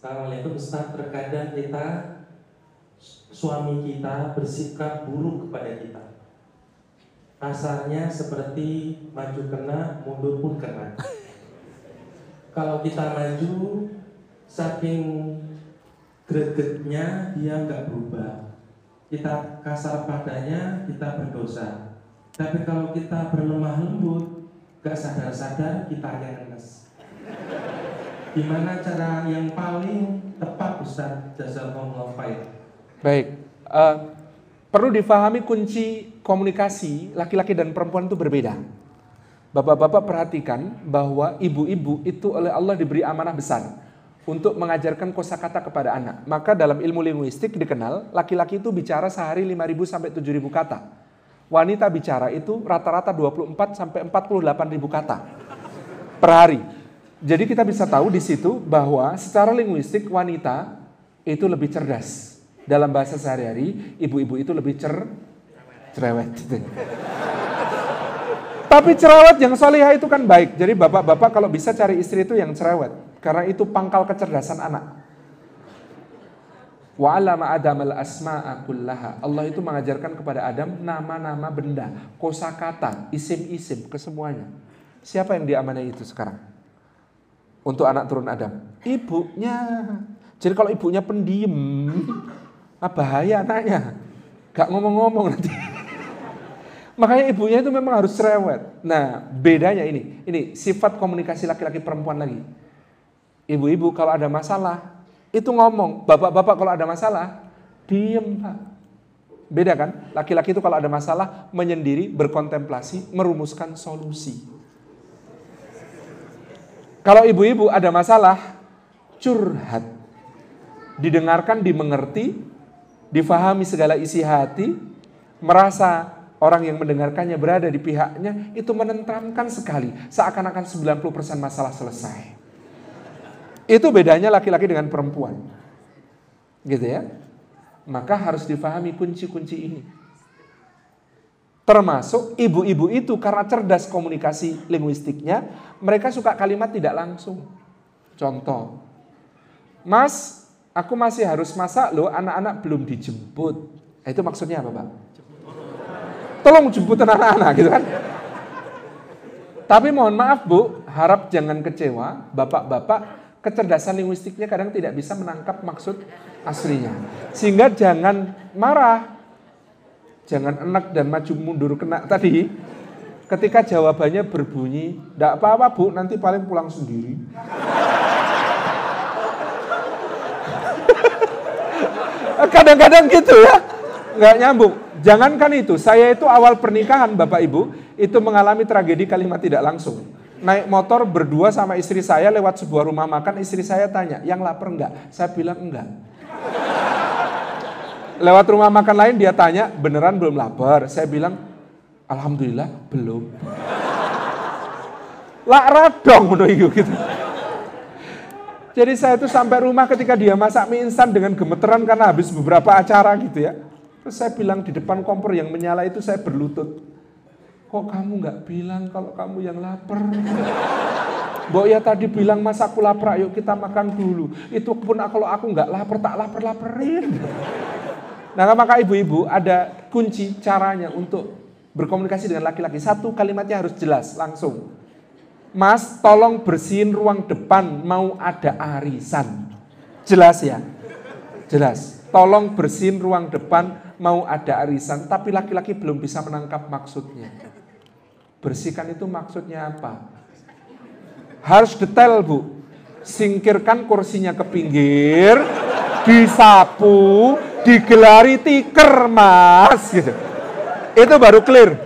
Assalamualaikum Ustaz, terkadang kita suami kita bersikap buruk kepada kita. Kasarnya seperti maju kena, mundur pun kena. Kalau kita maju, saking gregetnya dia nggak berubah. Kita kasar padanya, kita berdosa. Tapi kalau kita berlemah lembut, gak sadar-sadar kita ngenes. Gimana cara yang paling tepat Ustaz Jazakumullah khair? Baik, uh, perlu difahami kunci komunikasi laki-laki dan perempuan itu berbeda. Bapak-bapak perhatikan bahwa ibu-ibu itu oleh Allah diberi amanah besar untuk mengajarkan kosakata kepada anak. Maka dalam ilmu linguistik dikenal laki-laki itu bicara sehari 5.000 sampai 7.000 kata. Wanita bicara itu rata-rata 24 sampai 48.000 kata per hari. Jadi kita bisa tahu di situ bahwa secara linguistik wanita itu lebih cerdas. Dalam bahasa sehari-hari, ibu-ibu itu lebih cer cerewet. Tapi cerewet yang solihah itu kan baik. Jadi bapak-bapak kalau bisa cari istri itu yang cerewet. Karena itu pangkal kecerdasan anak. Wa alama Adam. Allah itu mengajarkan kepada Adam nama-nama benda, kosakata, isim-isim, kesemuanya. Siapa yang diamanai itu sekarang? Untuk anak turun Adam? Ibunya. Jadi kalau ibunya pendiam, ah bahaya anaknya. Gak ngomong-ngomong nanti. Makanya ibunya itu memang harus cerewet. Nah, bedanya ini. Ini sifat komunikasi laki-laki perempuan lagi. Ibu-ibu kalau ada masalah, itu ngomong. Bapak-bapak kalau ada masalah, diem pak. Beda kan? Laki-laki itu kalau ada masalah, menyendiri, berkontemplasi, merumuskan solusi. Kalau ibu-ibu ada masalah, curhat. Didengarkan, dimengerti, difahami segala isi hati, merasa orang yang mendengarkannya berada di pihaknya, itu menentramkan sekali. Seakan-akan 90% masalah selesai. Itu bedanya laki-laki dengan perempuan. Gitu ya. Maka harus difahami kunci-kunci ini. Termasuk ibu-ibu itu karena cerdas komunikasi linguistiknya, mereka suka kalimat tidak langsung. Contoh, Mas, aku masih harus masak loh, anak-anak belum dijemput. Itu maksudnya apa, Pak? Tolong jemput anak-anak gitu kan. Tapi mohon maaf Bu, harap jangan kecewa, Bapak-bapak kecerdasan linguistiknya kadang tidak bisa menangkap maksud aslinya. Sehingga jangan marah, jangan enak dan maju mundur kena tadi. Ketika jawabannya berbunyi, tidak apa-apa bu, nanti paling pulang sendiri. Kadang-kadang gitu ya, nggak nyambung. Jangankan itu, saya itu awal pernikahan Bapak Ibu, itu mengalami tragedi kalimat tidak langsung. Naik motor berdua sama istri saya lewat sebuah rumah makan, istri saya tanya, yang lapar enggak? Saya bilang enggak. Lewat rumah makan lain dia tanya, beneran belum lapar? Saya bilang, Alhamdulillah belum. Lak radong gitu. Jadi saya itu sampai rumah ketika dia masak mie instan dengan gemeteran karena habis beberapa acara gitu ya. Terus saya bilang di depan kompor yang menyala itu saya berlutut. Kok kamu nggak bilang kalau kamu yang lapar? Mbok ya tadi bilang masa aku lapar, yuk kita makan dulu. Itu pun kalau aku nggak lapar, tak lapar-laparin. Nah, maka ibu-ibu ada kunci caranya untuk berkomunikasi dengan laki-laki. Satu kalimatnya harus jelas, langsung. Mas, tolong bersihin ruang depan, mau ada arisan. Jelas ya? Jelas. Tolong bersihin ruang depan, mau ada arisan. Tapi laki-laki belum bisa menangkap maksudnya. Bersihkan itu maksudnya apa? Harus detail, Bu. Singkirkan kursinya ke pinggir, disapu, digelari tiker mas gitu. Itu baru clear.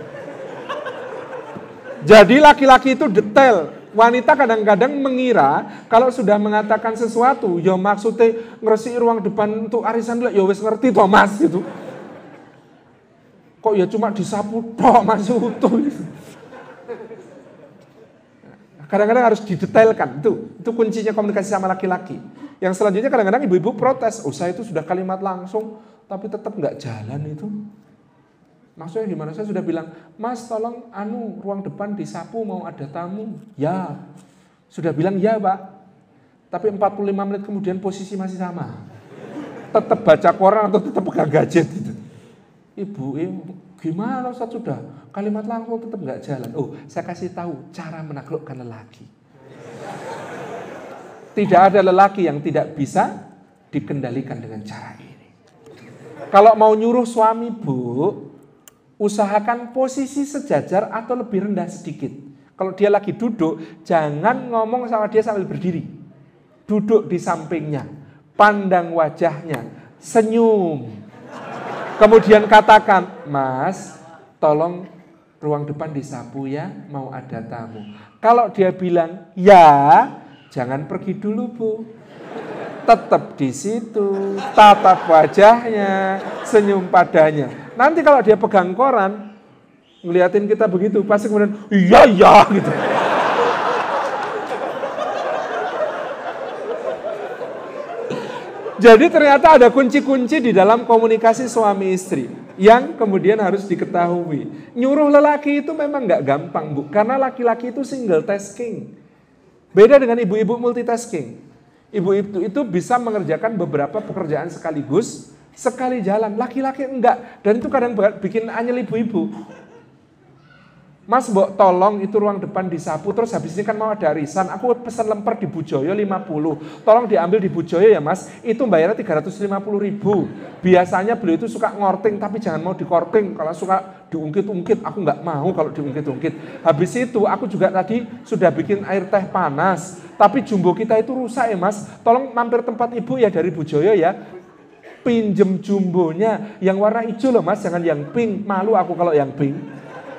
Jadi laki-laki itu detail. Wanita kadang-kadang mengira kalau sudah mengatakan sesuatu, ya maksudnya ngeresi ruang depan untuk arisan ya wes ngerti toh mas gitu. Kok ya cuma disapu toh mas utuh. Kadang-kadang harus didetailkan itu. Itu kuncinya komunikasi sama laki-laki. Yang selanjutnya kadang-kadang ibu-ibu protes, oh saya itu sudah kalimat langsung, tapi tetap nggak jalan itu. Maksudnya gimana? Saya sudah bilang, Mas tolong anu ruang depan disapu mau ada tamu. Ya, sudah bilang ya Pak. Tapi 45 menit kemudian posisi masih sama. Tetap baca koran atau tetap pegang gadget gitu. Ibu, eh, gimana Ustaz sudah? Kalimat langsung tetap nggak jalan. Oh, saya kasih tahu cara menaklukkan lelaki. Tidak ada lelaki yang tidak bisa dikendalikan dengan cara ini. Kalau mau nyuruh suami, Bu, usahakan posisi sejajar atau lebih rendah sedikit. Kalau dia lagi duduk, jangan ngomong sama dia sambil berdiri. Duduk di sampingnya, pandang wajahnya, senyum. Kemudian katakan, Mas, tolong ruang depan disapu ya, mau ada tamu. Kalau dia bilang, ya, jangan pergi dulu bu. Tetap di situ, tatap wajahnya, senyum padanya. Nanti kalau dia pegang koran, ngeliatin kita begitu, pasti kemudian iya iya gitu. Jadi ternyata ada kunci-kunci di dalam komunikasi suami istri yang kemudian harus diketahui. Nyuruh lelaki itu memang nggak gampang bu, karena laki-laki itu single tasking. Beda dengan ibu-ibu multitasking. Ibu itu bisa mengerjakan beberapa pekerjaan sekaligus, sekali jalan. Laki-laki enggak. Dan itu kadang bikin anyel ibu-ibu. Mas mbok tolong itu ruang depan disapu. Terus habis ini kan mau ada arisan. Aku pesan lemper di Bujoyo 50 tolong diambil di Bujoyo ya mas. Itu bayarnya 350 ribu. Biasanya beliau itu suka ngorting tapi jangan mau dikorting. Kalau suka diungkit-ungkit aku nggak mau kalau diungkit-ungkit. Habis itu aku juga tadi sudah bikin air teh panas. Tapi jumbo kita itu rusak ya mas. Tolong mampir tempat ibu ya dari Bujoyo ya. Pinjem jumbonya. Yang warna hijau loh mas. Jangan yang pink. Malu aku kalau yang pink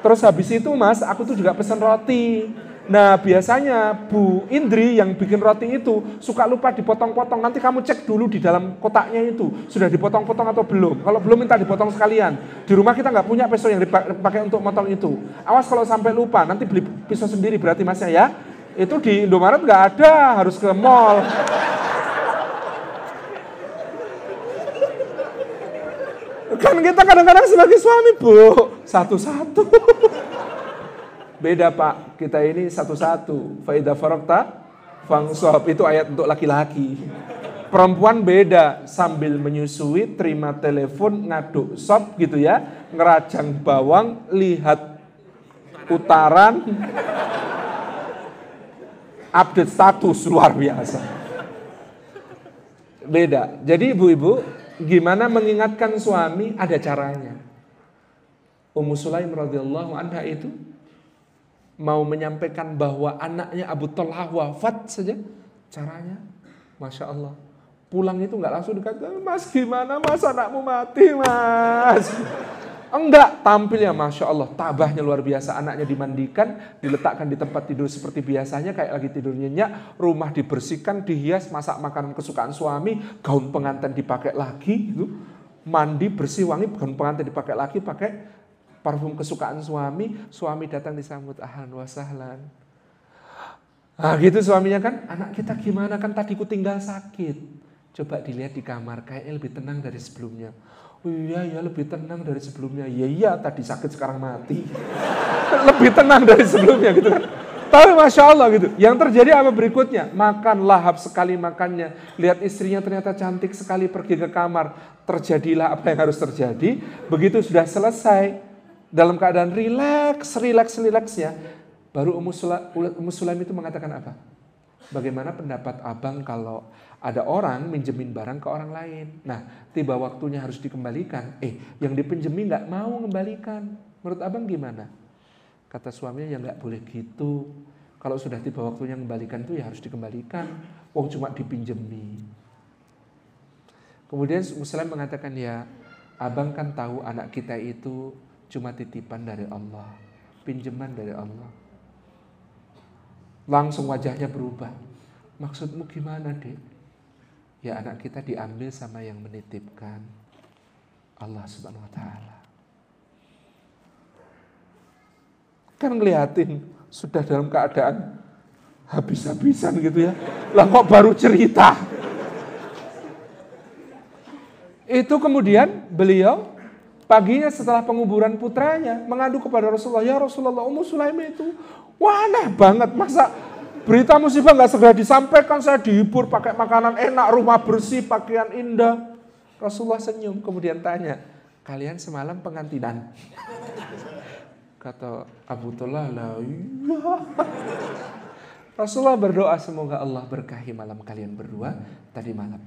Terus habis itu mas, aku tuh juga pesan roti. Nah biasanya Bu Indri yang bikin roti itu suka lupa dipotong-potong. Nanti kamu cek dulu di dalam kotaknya itu. Sudah dipotong-potong atau belum. Kalau belum minta dipotong sekalian. Di rumah kita nggak punya pisau yang dipakai untuk motong itu. Awas kalau sampai lupa, nanti beli pisau sendiri berarti masnya ya. Itu di Indomaret nggak ada, harus ke mall. Kan kita kadang-kadang sebagai suami, Bu. Satu-satu. Beda, Pak. Kita ini satu-satu. Faida farokta, fangsob. Itu ayat untuk laki-laki. Perempuan beda. Sambil menyusui, terima telepon, ngaduk sop gitu ya. Ngerajang bawang, lihat putaran. Update status luar biasa. Beda. Jadi ibu-ibu, gimana mengingatkan suami ada caranya. Ummu Sulaim radhiyallahu anha itu mau menyampaikan bahwa anaknya Abu Talha wafat saja. Caranya? Masya Allah. Pulang itu nggak langsung dikatakan mas gimana mas? Anakmu mati mas Enggak, tampilnya Masya Allah, tabahnya luar biasa. Anaknya dimandikan, diletakkan di tempat tidur seperti biasanya, kayak lagi tidur nyenyak. Rumah dibersihkan, dihias, masak makanan kesukaan suami, gaun pengantin dipakai lagi. Gitu. Mandi, bersih, wangi, gaun pengantin dipakai lagi, pakai parfum kesukaan suami. Suami datang disambut, ahlan wa sahlan. Nah gitu suaminya kan, anak kita gimana kan tadi ku tinggal sakit. Coba dilihat di kamar, kayaknya lebih tenang dari sebelumnya. Iya ya lebih tenang dari sebelumnya. Iya iya tadi sakit sekarang mati. lebih tenang dari sebelumnya gitu kan. Tapi Masya Allah gitu. Yang terjadi apa berikutnya? Makan lahap sekali makannya. Lihat istrinya ternyata cantik sekali pergi ke kamar. Terjadilah apa yang harus terjadi. Begitu sudah selesai. Dalam keadaan rileks, rileks, rileksnya. Baru Ummu Sulaim itu mengatakan apa? Bagaimana pendapat abang kalau ada orang minjemin barang ke orang lain. Nah, tiba waktunya harus dikembalikan. Eh, yang dipinjemi nggak mau mengembalikan. Menurut abang gimana? Kata suaminya ya nggak boleh gitu. Kalau sudah tiba waktunya mengembalikan itu ya harus dikembalikan. Wong cuma dipinjemi. Kemudian Muslim mengatakan ya, abang kan tahu anak kita itu cuma titipan dari Allah, pinjaman dari Allah. Langsung wajahnya berubah. Maksudmu gimana, Dek? Ya anak kita diambil sama yang menitipkan Allah Subhanahu wa taala. Kan ngeliatin sudah dalam keadaan habis-habisan gitu ya. Lah kok baru cerita? Itu kemudian beliau paginya setelah penguburan putranya mengadu kepada Rasulullah, "Ya Rasulullah, Ummu Sulaim itu wah aneh banget masa Berita musibah nggak segera disampaikan, saya dihibur pakai makanan enak, rumah bersih, pakaian indah. Rasulullah senyum, kemudian tanya, kalian semalam pengantinan? Kata Abu Talha, lah iya. Rasulullah berdoa semoga Allah berkahi malam kalian berdua tadi malam.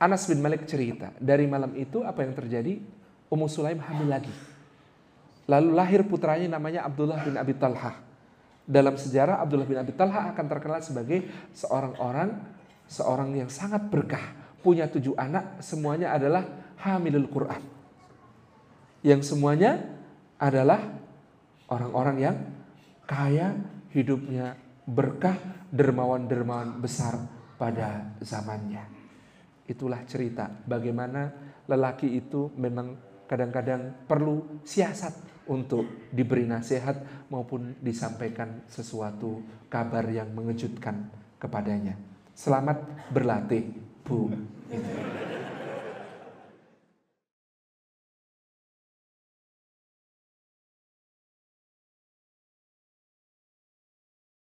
Anas bin Malik cerita, dari malam itu apa yang terjadi? Ummu Sulaim hamil lagi. Lalu lahir putranya namanya Abdullah bin Abi Talha. Dalam sejarah Abdullah bin Abi Talha akan terkenal sebagai seorang orang seorang yang sangat berkah, punya tujuh anak, semuanya adalah hamilul Quran. Yang semuanya adalah Orang-orang yang kaya hidupnya berkah dermawan-dermawan besar pada zamannya. Itulah cerita bagaimana lelaki itu memang kadang-kadang perlu siasat untuk diberi nasihat maupun disampaikan sesuatu kabar yang mengejutkan kepadanya. Selamat berlatih, Bu. Itu.